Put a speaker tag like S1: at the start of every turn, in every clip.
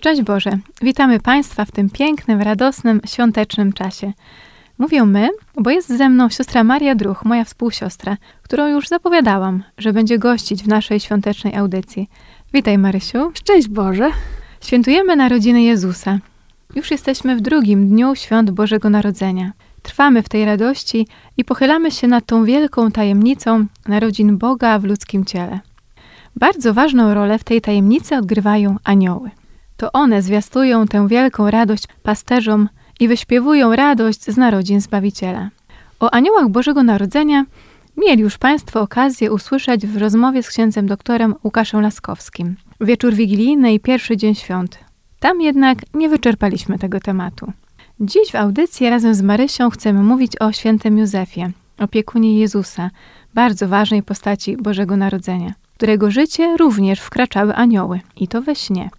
S1: Szczęść Boże! Witamy Państwa w tym pięknym, radosnym, świątecznym czasie. Mówię my, bo jest ze mną siostra Maria Druch, moja współsiostra, którą już zapowiadałam, że będzie gościć w naszej świątecznej audycji. Witaj Marysiu.
S2: Szczęść Boże!
S1: Świętujemy narodziny Jezusa. Już jesteśmy w drugim dniu świąt Bożego Narodzenia. Trwamy w tej radości i pochylamy się nad tą wielką tajemnicą narodzin Boga w ludzkim ciele. Bardzo ważną rolę w tej tajemnicy odgrywają anioły. To one zwiastują tę wielką radość pasterzom i wyśpiewują radość z narodzin Zbawiciela. O aniołach Bożego Narodzenia mieli już Państwo okazję usłyszeć w rozmowie z księdzem doktorem Łukaszem Laskowskim. Wieczór wigilijny i pierwszy dzień świąt. Tam jednak nie wyczerpaliśmy tego tematu. Dziś w audycji razem z Marysią chcemy mówić o świętym Józefie, opiekunie Jezusa, bardzo ważnej postaci Bożego Narodzenia, którego życie również wkraczały anioły, i to we śnie.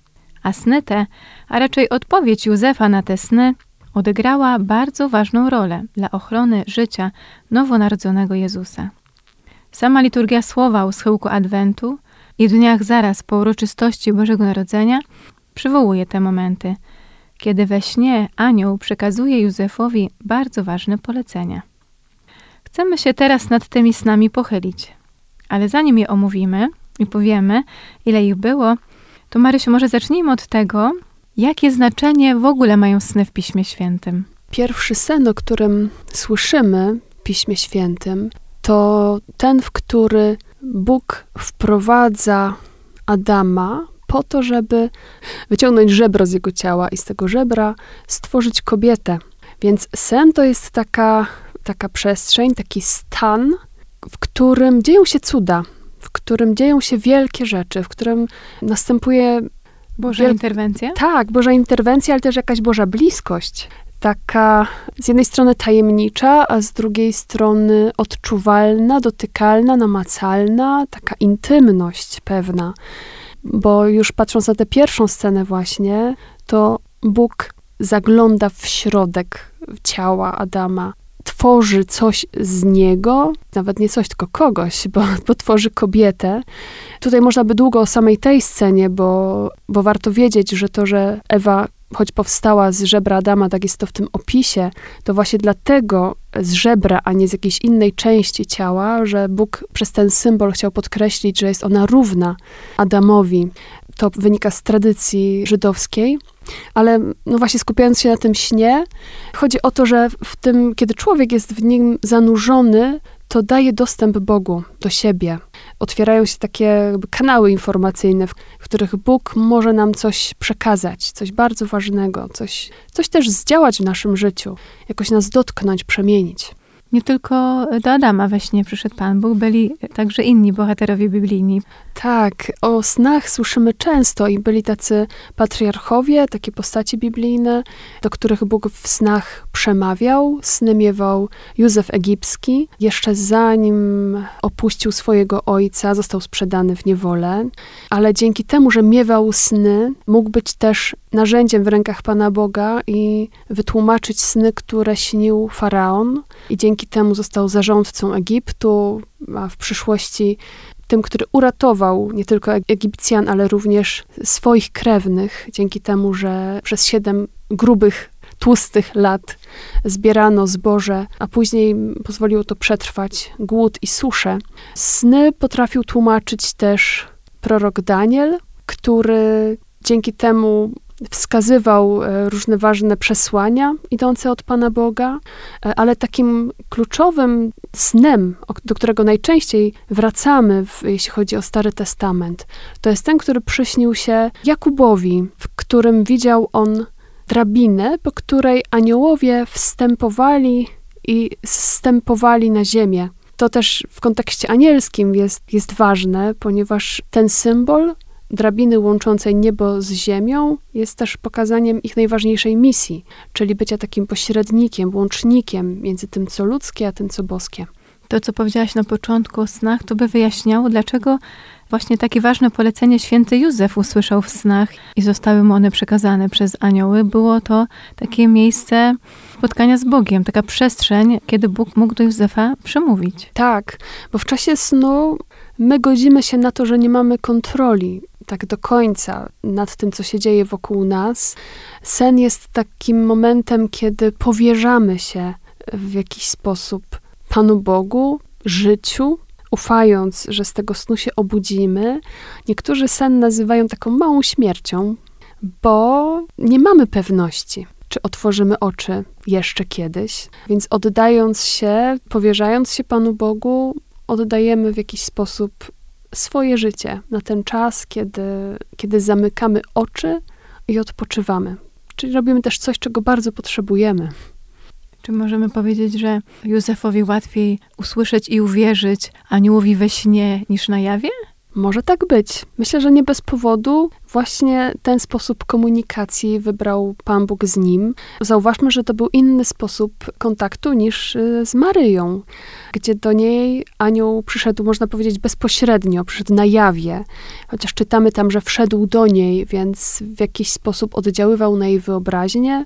S1: A sny te, a raczej odpowiedź Józefa na te sny, odegrała bardzo ważną rolę dla ochrony życia nowonarodzonego Jezusa. Sama liturgia słowa u schyłku Adwentu i dniach zaraz po uroczystości Bożego Narodzenia przywołuje te momenty, kiedy we śnie anioł przekazuje Józefowi bardzo ważne polecenia. Chcemy się teraz nad tymi snami pochylić, ale zanim je omówimy i powiemy, ile ich było, to Marysiu, może zacznijmy od tego, jakie znaczenie w ogóle mają sny w Piśmie Świętym.
S2: Pierwszy sen, o którym słyszymy w Piśmie Świętym, to ten, w który Bóg wprowadza Adama po to, żeby wyciągnąć żebro z jego ciała i z tego żebra stworzyć kobietę. Więc sen to jest taka, taka przestrzeń, taki stan, w którym dzieją się cuda, w którym dzieją się wielkie rzeczy, w którym następuje
S1: Boża wiel... interwencja?
S2: Tak, Boża interwencja, ale też jakaś Boża bliskość. Taka z jednej strony tajemnicza, a z drugiej strony odczuwalna, dotykalna, namacalna, taka intymność pewna. Bo już patrząc na tę pierwszą scenę właśnie, to Bóg zagląda w środek ciała Adama tworzy coś z niego, nawet nie coś, tylko kogoś, bo, bo tworzy kobietę. Tutaj można by długo o samej tej scenie, bo, bo warto wiedzieć, że to, że Ewa choć powstała z żebra Adama, tak jest to w tym opisie, to właśnie dlatego z żebra, a nie z jakiejś innej części ciała, że Bóg przez ten symbol chciał podkreślić, że jest ona równa Adamowi. To wynika z tradycji żydowskiej. Ale no właśnie skupiając się na tym śnie, chodzi o to, że w tym, kiedy człowiek jest w nim zanurzony, to daje dostęp Bogu do siebie. Otwierają się takie kanały informacyjne, w których Bóg może nam coś przekazać, coś bardzo ważnego, coś, coś też zdziałać w naszym życiu, jakoś nas dotknąć, przemienić.
S1: Nie tylko do Adama we śnie przyszedł Pan Bóg, byli także inni bohaterowie biblijni.
S2: Tak, o snach słyszymy często i byli tacy patriarchowie, takie postacie biblijne, do których Bóg w snach przemawiał. Sny miewał Józef Egipski, jeszcze zanim opuścił swojego ojca, został sprzedany w niewolę, ale dzięki temu, że miewał sny, mógł być też narzędziem w rękach Pana Boga i wytłumaczyć sny, które śnił faraon. I dzięki temu został zarządcą Egiptu, a w przyszłości tym, który uratował nie tylko Egipcjan, ale również swoich krewnych, dzięki temu, że przez siedem grubych, tłustych lat zbierano zboże, a później pozwoliło to przetrwać głód i suszę. Sny potrafił tłumaczyć też prorok Daniel, który dzięki temu wskazywał e, różne ważne przesłania idące od Pana Boga, e, ale takim kluczowym snem, do którego najczęściej wracamy, w, jeśli chodzi o Stary Testament, to jest ten, który przyśnił się Jakubowi, w którym widział on drabinę, po której aniołowie wstępowali i zstępowali na ziemię. To też w kontekście anielskim jest, jest ważne, ponieważ ten symbol drabiny łączącej niebo z ziemią jest też pokazaniem ich najważniejszej misji, czyli bycia takim pośrednikiem, łącznikiem między tym, co ludzkie, a tym, co boskie.
S1: To, co powiedziałaś na początku o snach, to by wyjaśniało, dlaczego właśnie takie ważne polecenie święty Józef usłyszał w snach i zostały mu one przekazane przez anioły. Było to takie miejsce spotkania z Bogiem, taka przestrzeń, kiedy Bóg mógł do Józefa przemówić.
S2: Tak, bo w czasie snu my godzimy się na to, że nie mamy kontroli tak do końca nad tym, co się dzieje wokół nas. Sen jest takim momentem, kiedy powierzamy się w jakiś sposób Panu Bogu, życiu, ufając, że z tego snu się obudzimy. Niektórzy sen nazywają taką małą śmiercią, bo nie mamy pewności, czy otworzymy oczy jeszcze kiedyś. Więc oddając się, powierzając się Panu Bogu, oddajemy w jakiś sposób swoje życie na ten czas, kiedy, kiedy zamykamy oczy i odpoczywamy. Czyli robimy też coś, czego bardzo potrzebujemy.
S1: Czy możemy powiedzieć, że Józefowi łatwiej usłyszeć i uwierzyć aniołowi we śnie niż na jawie?
S2: Może tak być. Myślę, że nie bez powodu właśnie ten sposób komunikacji wybrał Pan Bóg z nim. Zauważmy, że to był inny sposób kontaktu niż y, z Maryją, gdzie do niej anioł przyszedł, można powiedzieć, bezpośrednio, przyszedł na jawie. Chociaż czytamy tam, że wszedł do niej, więc w jakiś sposób oddziaływał na jej wyobraźnię,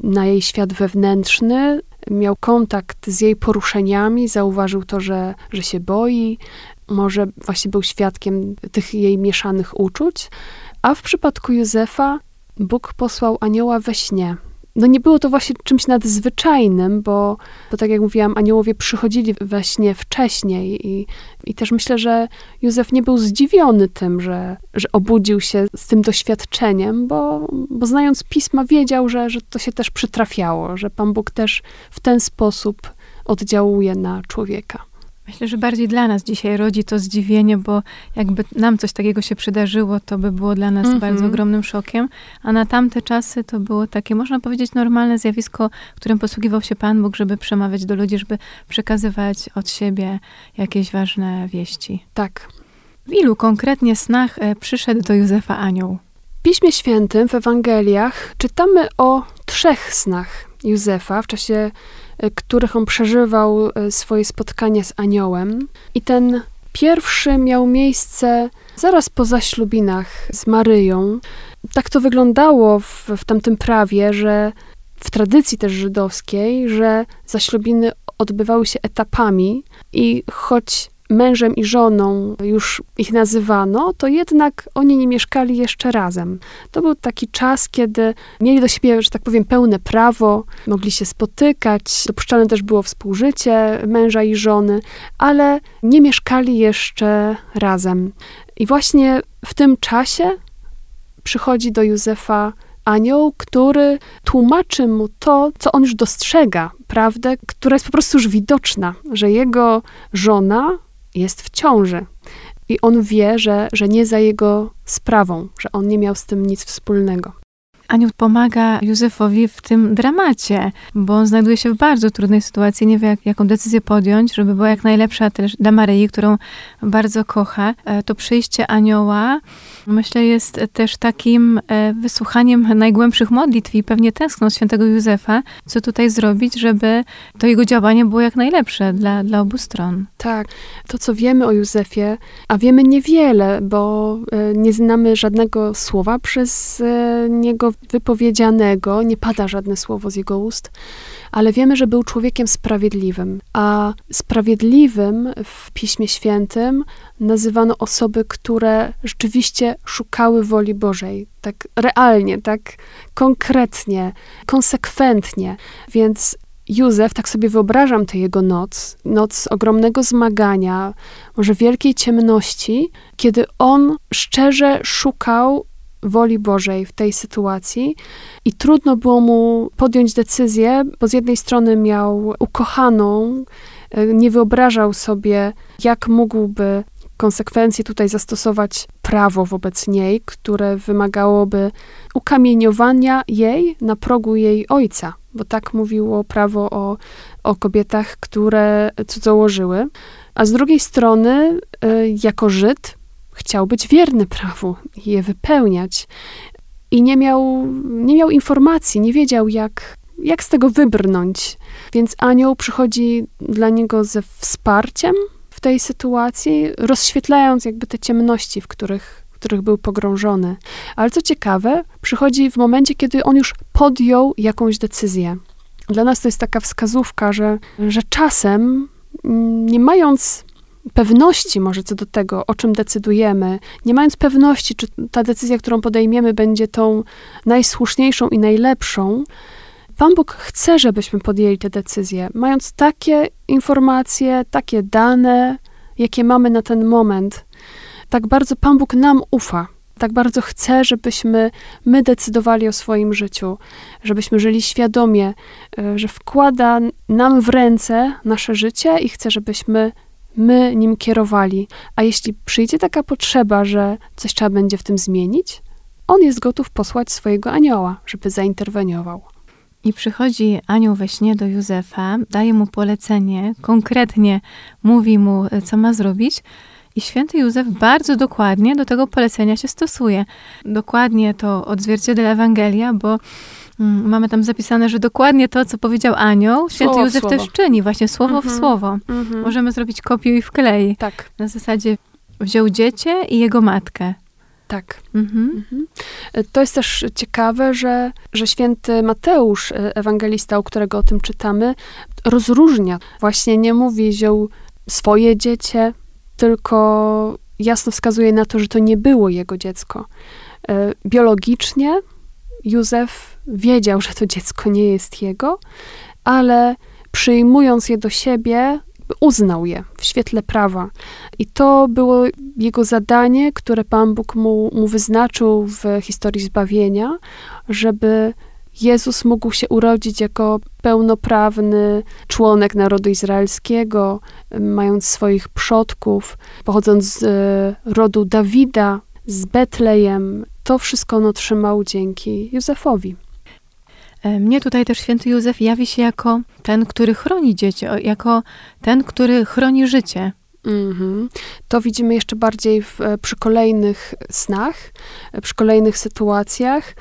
S2: na jej świat wewnętrzny, miał kontakt z jej poruszeniami, zauważył to, że, że się boi, może właśnie był świadkiem tych jej mieszanych uczuć. A w przypadku Józefa Bóg posłał anioła we śnie. No nie było to właśnie czymś nadzwyczajnym, bo, bo tak jak mówiłam, aniołowie przychodzili we śnie wcześniej i, i też myślę, że Józef nie był zdziwiony tym, że, że obudził się z tym doświadczeniem, bo, bo znając pisma wiedział, że, że to się też przytrafiało, że Pan Bóg też w ten sposób oddziałuje na człowieka.
S1: Myślę, że bardziej dla nas dzisiaj rodzi to zdziwienie, bo jakby nam coś takiego się przydarzyło, to by było dla nas mm -hmm. bardzo ogromnym szokiem, a na tamte czasy to było takie, można powiedzieć, normalne zjawisko, którym posługiwał się Pan Bóg, żeby przemawiać do ludzi, żeby przekazywać od siebie jakieś ważne wieści.
S2: Tak.
S1: W ilu konkretnie snach e, przyszedł do Józefa anioł?
S2: W Piśmie Świętym, w Ewangeliach czytamy o trzech snach Józefa w czasie których on przeżywał y, swoje spotkanie z aniołem. I ten pierwszy miał miejsce zaraz po zaślubinach z Maryją. Tak to wyglądało w, w tamtym prawie, że w tradycji też żydowskiej, że zaślubiny odbywały się etapami i choć mężem i żoną już ich nazywano, to jednak oni nie mieszkali jeszcze razem. To był taki czas, kiedy mieli do siebie, że tak powiem, pełne prawo, mogli się spotykać, dopuszczalne też było współżycie męża i żony, ale nie mieszkali jeszcze razem. I właśnie w tym czasie przychodzi do Józefa anioł, który tłumaczy mu to, co on już dostrzega, prawdę, która jest po prostu już widoczna, że jego żona jest w ciąży. I on wie, że, że nie za jego sprawą, że on nie miał z tym nic wspólnego.
S1: Anioł pomaga Józefowi w tym dramacie, bo on znajduje się w bardzo trudnej sytuacji, nie wie, jak, jaką decyzję podjąć, żeby była jak najlepsza też dla Maryi, którą bardzo kocha. E, to przyjście anioła, myślę, jest też takim e, wysłuchaniem najgłębszych modlitw i pewnie tęskną świętego Józefa, co tutaj zrobić, żeby to jego działanie było jak najlepsze dla, dla obu stron.
S2: Tak, to co wiemy o Józefie, a wiemy niewiele, bo e, nie znamy żadnego słowa przez niego wypowiedzianego, nie pada żadne słowo z jego ust, ale wiemy, że był człowiekiem sprawiedliwym. A sprawiedliwym w Piśmie Świętym nazywano osoby, które rzeczywiście szukały woli Bożej, tak realnie, tak konkretnie, konsekwentnie. Więc Józef, tak sobie wyobrażam tę jego noc, noc ogromnego zmagania, może wielkiej ciemności, kiedy on szczerze szukał woli Bożej w tej sytuacji i trudno było mu podjąć decyzję, bo z jednej strony miał ukochaną, e, nie wyobrażał sobie, jak mógłby konsekwencje tutaj zastosować prawo wobec niej, które wymagałoby ukamieniowania jej na progu jej ojca, bo tak mówiło prawo o, o kobietach, które cudzołożyły. A z drugiej strony, e, jako Żyd, chciał być wierny prawu i je wypełniać. I nie miał, nie miał informacji, nie wiedział, jak, jak z tego wybrnąć. Więc anioł przychodzi dla niego ze wsparciem w tej sytuacji, rozświetlając jakby te ciemności, w których, w których był pogrążony. Ale co ciekawe, przychodzi w momencie, kiedy on już podjął jakąś decyzję. Dla nas to jest taka wskazówka, że, że czasem, mm, nie mając pewności może co do tego, o czym decydujemy, nie mając pewności, czy ta decyzja, którą podejmiemy, będzie tą najsłuszniejszą i najlepszą, Pan Bóg chce, żebyśmy podjęli te decyzje, mając takie informacje, takie dane, jakie mamy na ten moment. Tak bardzo Pan Bóg nam ufa. Tak bardzo chce, żebyśmy my decydowali o swoim życiu, żebyśmy żyli świadomie, e, że wkłada nam w ręce nasze życie i chce, żebyśmy my nim kierowali. A jeśli przyjdzie taka potrzeba, że coś trzeba będzie w tym zmienić, on jest gotów posłać swojego anioła, żeby zainterweniował.
S1: I przychodzi anioł we śnie do Józefa, daje mu polecenie, konkretnie mówi mu, co ma zrobić. I święty Józef bardzo dokładnie do tego polecenia się stosuje. Dokładnie to odzwierciedla Ewangelia, bo mamy tam zapisane, że dokładnie to, co powiedział anioł, święty Józef
S2: słowo.
S1: też czyni, właśnie słowo w
S2: Mhm.
S1: słowo.
S2: Mhm.
S1: Możemy zrobić kopiuj i wklej.
S2: Tak,
S1: Na zasadzie wziął dziecię i jego matkę.
S2: tak.
S1: Mhm.
S2: Mhm. To jest też ciekawe, że, że święty Mateusz, e, ewangelista, u którego o tym czytamy, rozróżnia. Właśnie nie mówi, wziął swoje dziecię, tylko jasno wskazuje na to, że to nie było jego dziecko. E, Biologicznie Józef wiedział, że to dziecko nie jest jego, ale przyjmując je do siebie, uznał je w świetle prawa. I to było jego zadanie, które Pan Bóg mu, mu wyznaczył w historii zbawienia, żeby Jezus mógł się urodzić jako pełnoprawny członek narodu izraelskiego, mając swoich przodków, pochodząc z e, rodu Dawida, z Betlejem. To wszystko on otrzymał dzięki Józefowi.
S1: E, Mnie tutaj też święty Józef jawi się jako ten, który chroni dzieci, jako ten, który chroni życie.
S2: Mhm. To widzimy jeszcze bardziej w, e, przy kolejnych snach, e, przy kolejnych sytuacjach.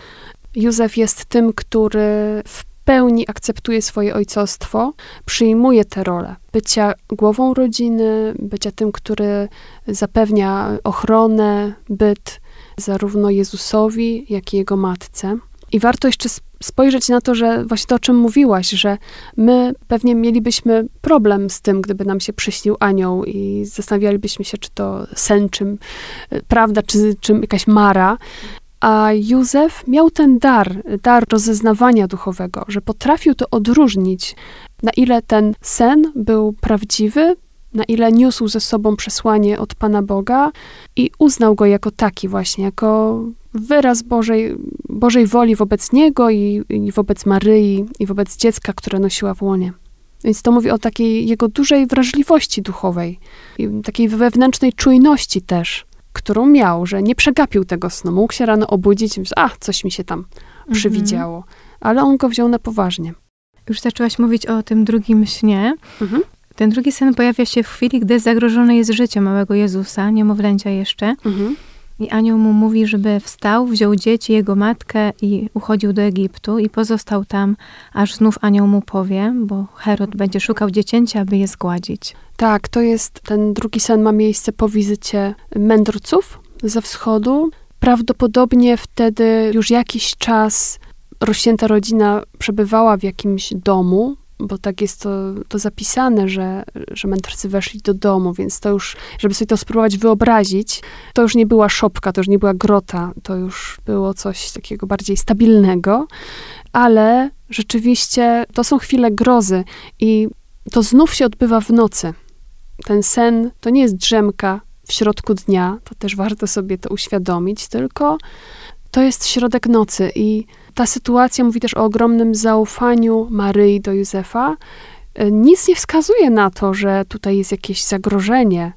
S2: Józef jest tym, który w pełni akceptuje swoje ojcostwo, przyjmuje tę rolę bycia głową rodziny, bycia tym, który zapewnia ochronę, byt zarówno Jezusowi, jak i jego matce. I warto jeszcze spojrzeć na to, że właśnie to, o czym mówiłaś, że my pewnie mielibyśmy problem z tym, gdyby nam się przyśnił anioł i zastanawialibyśmy się, czy to sen, czym e, prawda, czy, czym jakaś mara. A Józef miał ten dar, dar rozeznawania duchowego, że potrafił to odróżnić, na ile ten sen był prawdziwy, na ile niósł ze sobą przesłanie od Pana Boga i uznał go jako taki właśnie, jako wyraz Bożej, Bożej woli wobec niego i, i wobec Maryi i wobec dziecka, które nosiła w łonie. Więc to mówi o takiej jego dużej wrażliwości duchowej, takiej wewnętrznej czujności też, którą miał, że nie przegapił tego snu. Mógł się rano obudzić i myśleć, a, coś mi się tam przywidziało. Ale on go wziął na poważnie.
S1: Już zaczęłaś mówić o tym drugim śnie.
S2: Mhm.
S1: Ten drugi sen pojawia się w chwili, gdy zagrożone jest życie małego Jezusa, niemowlęcia jeszcze.
S2: Mhm.
S1: I anioł mu mówi, żeby wstał, wziął dzieci, jego matkę i uchodził do Egiptu i pozostał tam, aż znów anioł mu powie, bo Herod będzie szukał dziecięcia, aby je zgładzić.
S2: Tak, to jest, ten drugi sen ma miejsce po wizycie mędrców ze wschodu. Prawdopodobnie wtedy już jakiś czas rozsięta rodzina przebywała w jakimś domu, bo tak jest to, to zapisane, że, że mędrcy weszli do domu, więc to już, żeby sobie to spróbować wyobrazić, to już nie była szopka, to już nie była grota, to już było coś takiego bardziej stabilnego, ale rzeczywiście to są chwile grozy i to znów się odbywa w nocy. Ten sen to nie jest drzemka w środku dnia, to też warto sobie to uświadomić, tylko to jest środek nocy i ta sytuacja mówi też o ogromnym zaufaniu Maryi do Józefa. E, Nic nie wskazuje na to, że tutaj jest jakieś zagrożenie.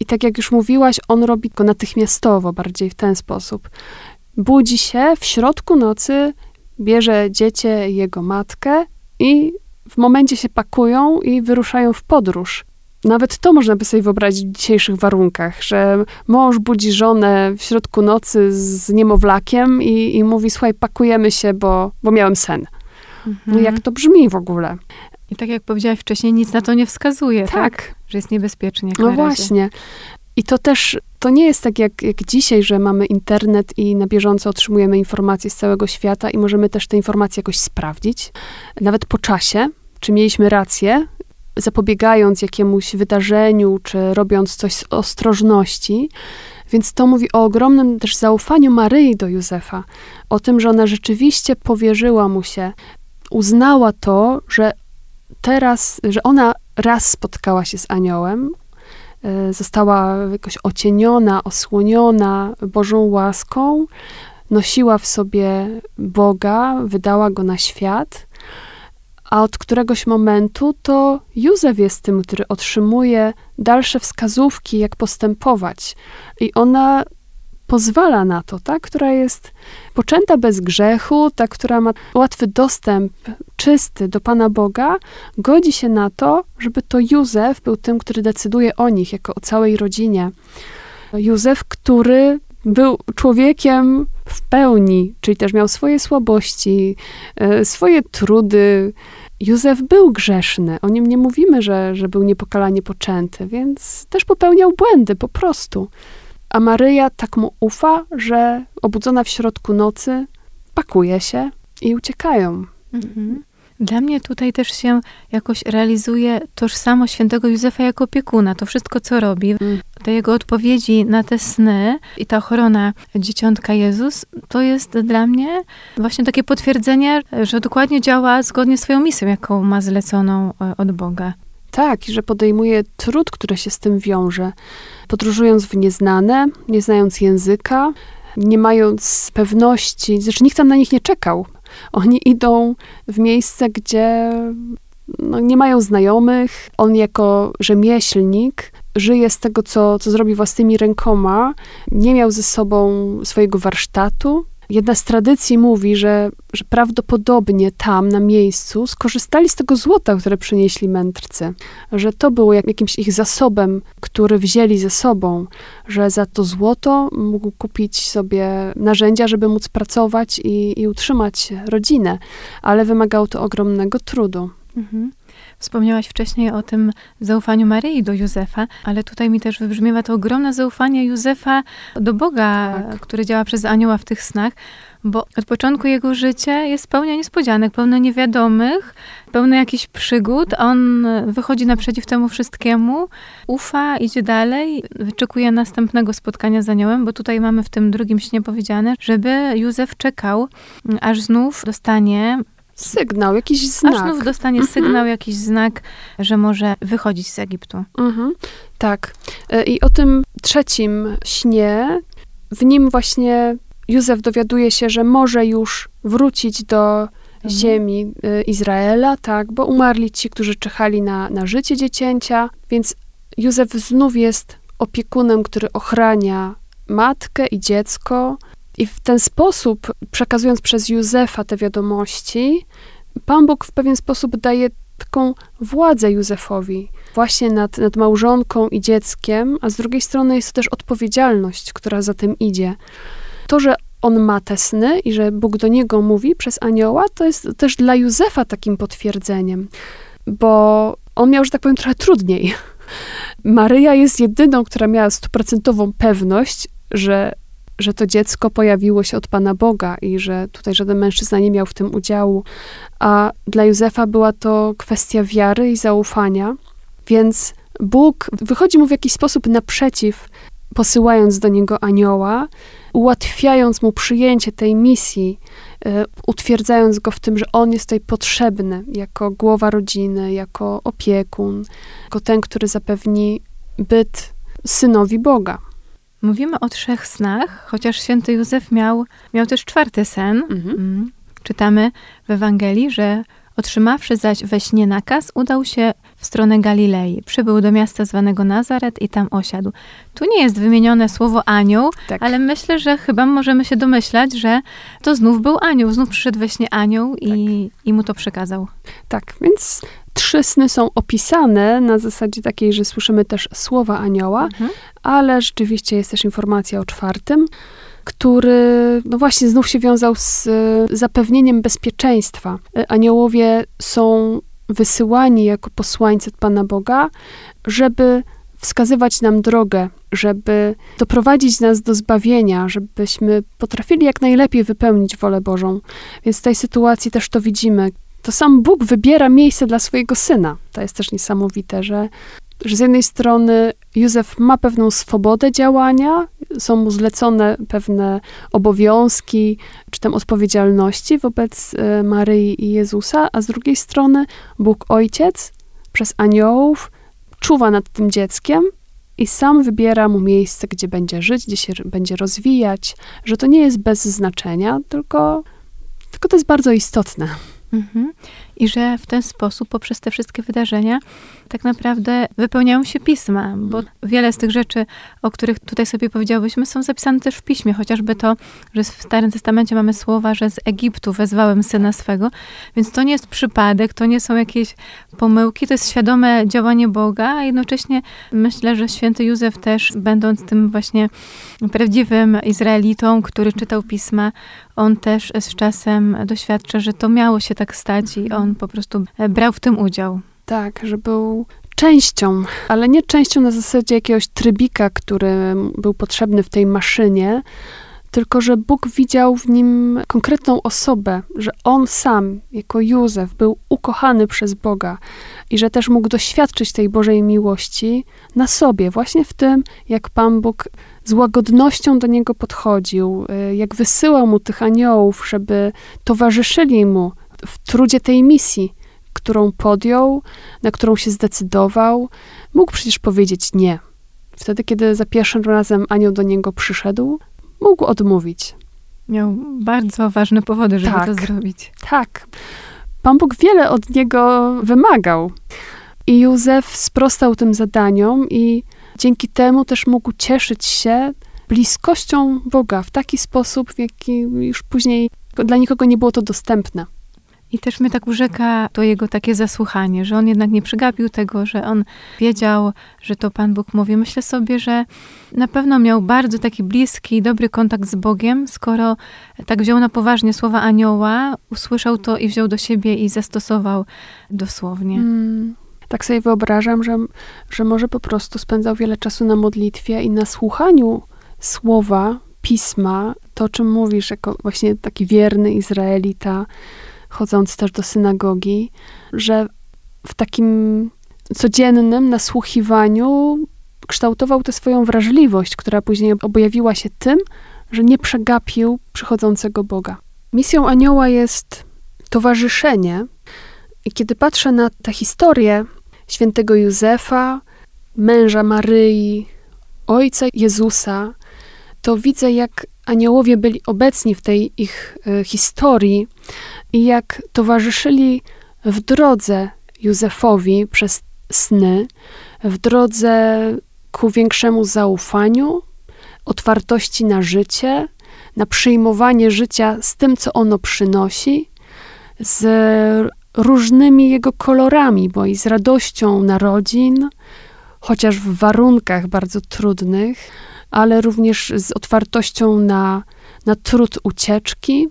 S2: I tak jak już mówiłaś, on robi to natychmiastowo, bardziej w ten sposób. Budzi się w środku nocy, bierze dziecię jego matkę i w momencie się pakują i wyruszają w podróż. Nawet to można by sobie wyobrazić w dzisiejszych warunkach, że mąż budzi żonę w środku nocy z niemowlakiem i, i mówi, słuchaj, pakujemy się, bo, bo miałem sen. No
S1: Mhm.
S2: jak to brzmi w ogóle?
S1: I tak jak powiedziałaś wcześniej, nic na to nie wskazuje, tak? Że jest niebezpiecznie.
S2: No właśnie. I to też, to nie jest tak jak, jak dzisiaj, że mamy internet i na bieżąco otrzymujemy informacje z całego świata i możemy też te informacje jakoś sprawdzić, nawet po czasie, czy mieliśmy rację, zapobiegając jakiemuś wydarzeniu, czy robiąc coś z ostrożności. Więc to mówi o ogromnym też zaufaniu Maryi do Józefa, o tym, że ona rzeczywiście powierzyła mu się, uznała to, że teraz, że ona raz spotkała się z aniołem, e, została jakoś ocieniona, osłoniona Bożą łaską, nosiła w sobie Boga, wydała go na świat, a od któregoś momentu to Józef jest tym, który otrzymuje dalsze wskazówki, jak postępować. I ona pozwala na to, ta, która jest poczęta bez grzechu, ta, która ma łatwy dostęp, czysty do Pana Boga, godzi się na to, żeby to Józef był tym, który decyduje o nich, jako o całej rodzinie. Józef, który był człowiekiem w pełni, czyli też miał swoje słabości, e, swoje trudy. Józef był grzeszny. O nim nie mówimy, że, że był niepokalanie poczęty, więc też popełniał błędy po prostu. A Maryja tak mu ufa, że obudzona w środku nocy pakuje się i uciekają. Mhm.
S1: Dla mnie tutaj też się jakoś realizuje tożsamość świętego Józefa jako opiekuna. To wszystko, co robi, mm. Te jego odpowiedzi na te sny i ta ochrona dzieciątka Jezus, to jest dla mnie właśnie takie potwierdzenie, że dokładnie działa zgodnie z swoją misją, jaką ma zleconą e, od Boga.
S2: Tak, i że podejmuje trud, który się z tym wiąże. Podróżując w nieznane, nie znając języka, nie mając pewności, zresztą nikt tam na nich nie czekał. Oni idą w miejsce, gdzie no, nie mają znajomych. On jako rzemieślnik żyje z tego, co, co zrobi własnymi rękoma. Nie miał ze sobą swojego warsztatu, Jedna z tradycji mówi, że, że prawdopodobnie tam, na miejscu, skorzystali z tego złota, które przynieśli mędrcy. Że to było jak, jakimś ich zasobem, który wzięli ze sobą, że za to złoto mógł kupić sobie narzędzia, żeby móc pracować i, i utrzymać rodzinę, ale wymagało to ogromnego trudu. Mhm.
S1: Wspomniałaś wcześniej o tym zaufaniu Maryi do Józefa, ale tutaj mi też wybrzmiewa to ogromne zaufanie Józefa do Boga, tak. który działa przez anioła w tych snach, bo od początku jego życia jest pełne niespodzianek, pełne niewiadomych, pełne jakichś przygód. On wychodzi naprzeciw temu wszystkiemu, ufa, idzie dalej, wyczekuje następnego spotkania z aniołem, bo tutaj mamy w tym drugim śnie powiedziane, żeby Józef czekał, aż znów dostanie
S2: Sygnał, jakiś znak.
S1: Aż znów dostanie mhm. sygnał, jakiś znak, że może wychodzić z Egiptu. Mhm.
S2: Tak. E, I o tym trzecim śnie, w nim właśnie Józef dowiaduje się, że może już wrócić do mhm. ziemi e, Izraela, tak, bo umarli ci, którzy czekali na, na życie dziecięcia, więc Józef znów jest opiekunem, który ochrania matkę i dziecko, i w ten sposób, przekazując przez Józefa te wiadomości, Pan Bóg w pewien sposób daje taką władzę Józefowi właśnie nad, nad małżonką i dzieckiem, a z drugiej strony jest to też odpowiedzialność, która za tym idzie. To, że on ma te sny i że Bóg do niego mówi przez anioła, to jest też dla Józefa takim potwierdzeniem, bo on miał, że tak powiem, trochę trudniej. Maryja jest jedyną, która miała stuprocentową pewność, że że to dziecko pojawiło się od Pana Boga i że tutaj żaden mężczyzna nie miał w tym udziału. A dla Józefa była to kwestia wiary i zaufania, więc Bóg wychodzi mu w jakiś sposób naprzeciw, posyłając do niego anioła, ułatwiając mu przyjęcie tej misji, e, utwierdzając go w tym, że on jest tutaj potrzebny jako głowa rodziny, jako opiekun, jako ten, który zapewni byt synowi Boga.
S1: Mówimy o trzech snach, chociaż święty Józef miał, miał też czwarty sen. Mhm. Mm. Czytamy w Ewangelii, że otrzymawszy zaś we śnie nakaz, udał się w stronę Galilei. Przybył do miasta zwanego Nazaret i tam osiadł. Tu nie jest wymienione słowo anioł, tak. ale myślę, że chyba możemy się domyślać, że to znów był anioł. Znów przyszedł we śnie anioł i, tak. i mu to przekazał.
S2: Tak, więc trzy sny są opisane na zasadzie takiej, że słyszymy też słowa anioła, mhm. ale rzeczywiście jest też informacja o czwartym, który no właśnie znów się wiązał z zapewnieniem bezpieczeństwa. Aniołowie są wysyłani jako posłańcy Pana Boga, żeby wskazywać nam drogę, żeby doprowadzić nas do zbawienia, żebyśmy potrafili jak najlepiej wypełnić wolę Bożą. Więc w tej sytuacji też to widzimy, to sam Bóg wybiera miejsce dla swojego syna. To jest też niesamowite, że, że z jednej strony Józef ma pewną swobodę działania, są mu zlecone pewne obowiązki, czy tam odpowiedzialności wobec e, Maryi i Jezusa, a z drugiej strony Bóg Ojciec przez aniołów czuwa nad tym dzieckiem i sam wybiera mu miejsce, gdzie będzie żyć, gdzie się będzie rozwijać, że to nie jest bez znaczenia, tylko, tylko to jest bardzo istotne.
S1: Mhm. I że w ten sposób, poprzez te wszystkie wydarzenia, tak naprawdę wypełniają się pisma, bo wiele z tych rzeczy, o których tutaj sobie powiedziałyśmy, są zapisane też w piśmie, chociażby to, że w Starym Testamencie mamy słowa, że z Egiptu wezwałem syna swego, więc to nie jest przypadek, to nie są jakieś pomyłki, to jest świadome działanie Boga, a jednocześnie myślę, że święty Józef też, będąc tym właśnie prawdziwym Izraelitą, który czytał pisma, on też z czasem doświadcza, że to miało się tak stać i on po prostu brał w tym udział.
S2: Tak, że był częścią, ale nie częścią na zasadzie jakiegoś trybika, który był potrzebny w tej maszynie, tylko że Bóg widział w nim konkretną osobę, że on sam, jako Józef, był ukochany przez Boga i że też mógł doświadczyć tej Bożej miłości na sobie, właśnie w tym, jak Pan Bóg z łagodnością do niego podchodził, y, jak wysyłał mu tych aniołów, żeby towarzyszyli mu w trudzie tej misji którą podjął, na którą się zdecydował, mógł przecież powiedzieć nie. Wtedy, kiedy za pierwszym razem anioł do niego przyszedł, mógł odmówić.
S1: Miał bardzo ważne powody, żeby tak, to zrobić.
S2: Tak. Pan Bóg wiele od niego wymagał. I Józef sprostał tym zadaniom i dzięki temu też mógł cieszyć się bliskością Boga w taki sposób, w jaki już później dla nikogo nie było to dostępne.
S1: I też mnie tak urzeka to jego takie zasłuchanie, że on jednak nie przegapił tego, że on wiedział, że to Pan Bóg mówi. Myślę sobie, że na pewno miał bardzo taki bliski, dobry kontakt z Bogiem, skoro tak wziął na poważnie słowa anioła, usłyszał to i wziął do siebie i zastosował dosłownie. Hmm.
S2: Tak sobie wyobrażam, że, że może po prostu spędzał wiele czasu na modlitwie i na słuchaniu słowa, pisma, to o czym mówisz, jako właśnie taki wierny Izraelita, chodząc też do synagogi, że w takim codziennym nasłuchiwaniu kształtował tę swoją wrażliwość, która później objawiła się tym, że nie przegapił przychodzącego Boga. Misją anioła jest towarzyszenie. I kiedy patrzę na tę historię świętego Józefa, męża Maryi, ojca Jezusa, to widzę, jak aniołowie byli obecni w tej ich y, historii i jak towarzyszyli w drodze Józefowi przez sny, w drodze ku większemu zaufaniu, otwartości na życie, na przyjmowanie życia z tym, co ono przynosi, z różnymi jego kolorami, bo i z radością narodzin, chociaż w warunkach bardzo trudnych, ale również z otwartością na, na trud ucieczki,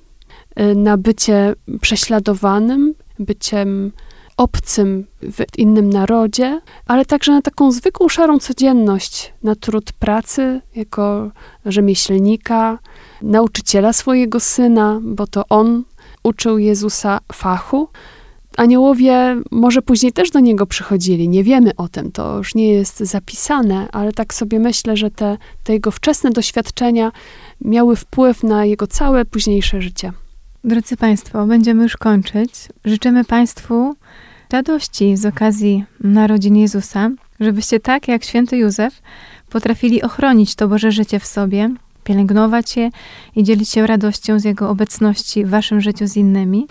S2: y, na bycie prześladowanym, byciem obcym w innym narodzie, ale także na taką zwykłą, szarą codzienność, na trud pracy jako rzemieślnika, nauczyciela swojego syna, bo to on uczył Jezusa fachu, Aniołowie może później też do niego przychodzili, nie wiemy o tym, to już nie jest zapisane, ale tak sobie myślę, że te, te jego wczesne doświadczenia miały wpływ na jego całe późniejsze życie.
S1: Drodzy Państwo, będziemy już kończyć. Życzymy Państwu radości z okazji narodzin Jezusa, żebyście tak jak święty Józef potrafili ochronić to Boże życie w sobie, pielęgnować je i dzielić się radością z Jego obecności w Waszym życiu z innymi.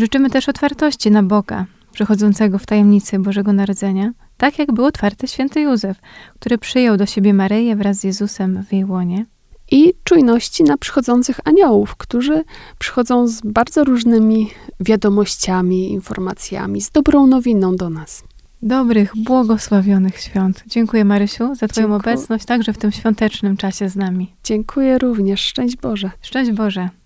S1: Życzymy też otwartości na Boga, przychodzącego w tajemnicy Bożego Narodzenia, tak jak był otwarty święty Józef, który przyjął do siebie Maryję wraz z Jezusem w jej łonie.
S2: I czujności na przychodzących aniołów, którzy przychodzą z bardzo różnymi wiadomościami, informacjami, z dobrą nowiną do nas.
S1: Dobrych, błogosławionych świąt. Dziękuję Marysiu za Twoją Dziękuję. obecność także w tym świątecznym czasie z nami.
S2: Dziękuję również. Szczęść Boże.
S1: Szczęść Boże.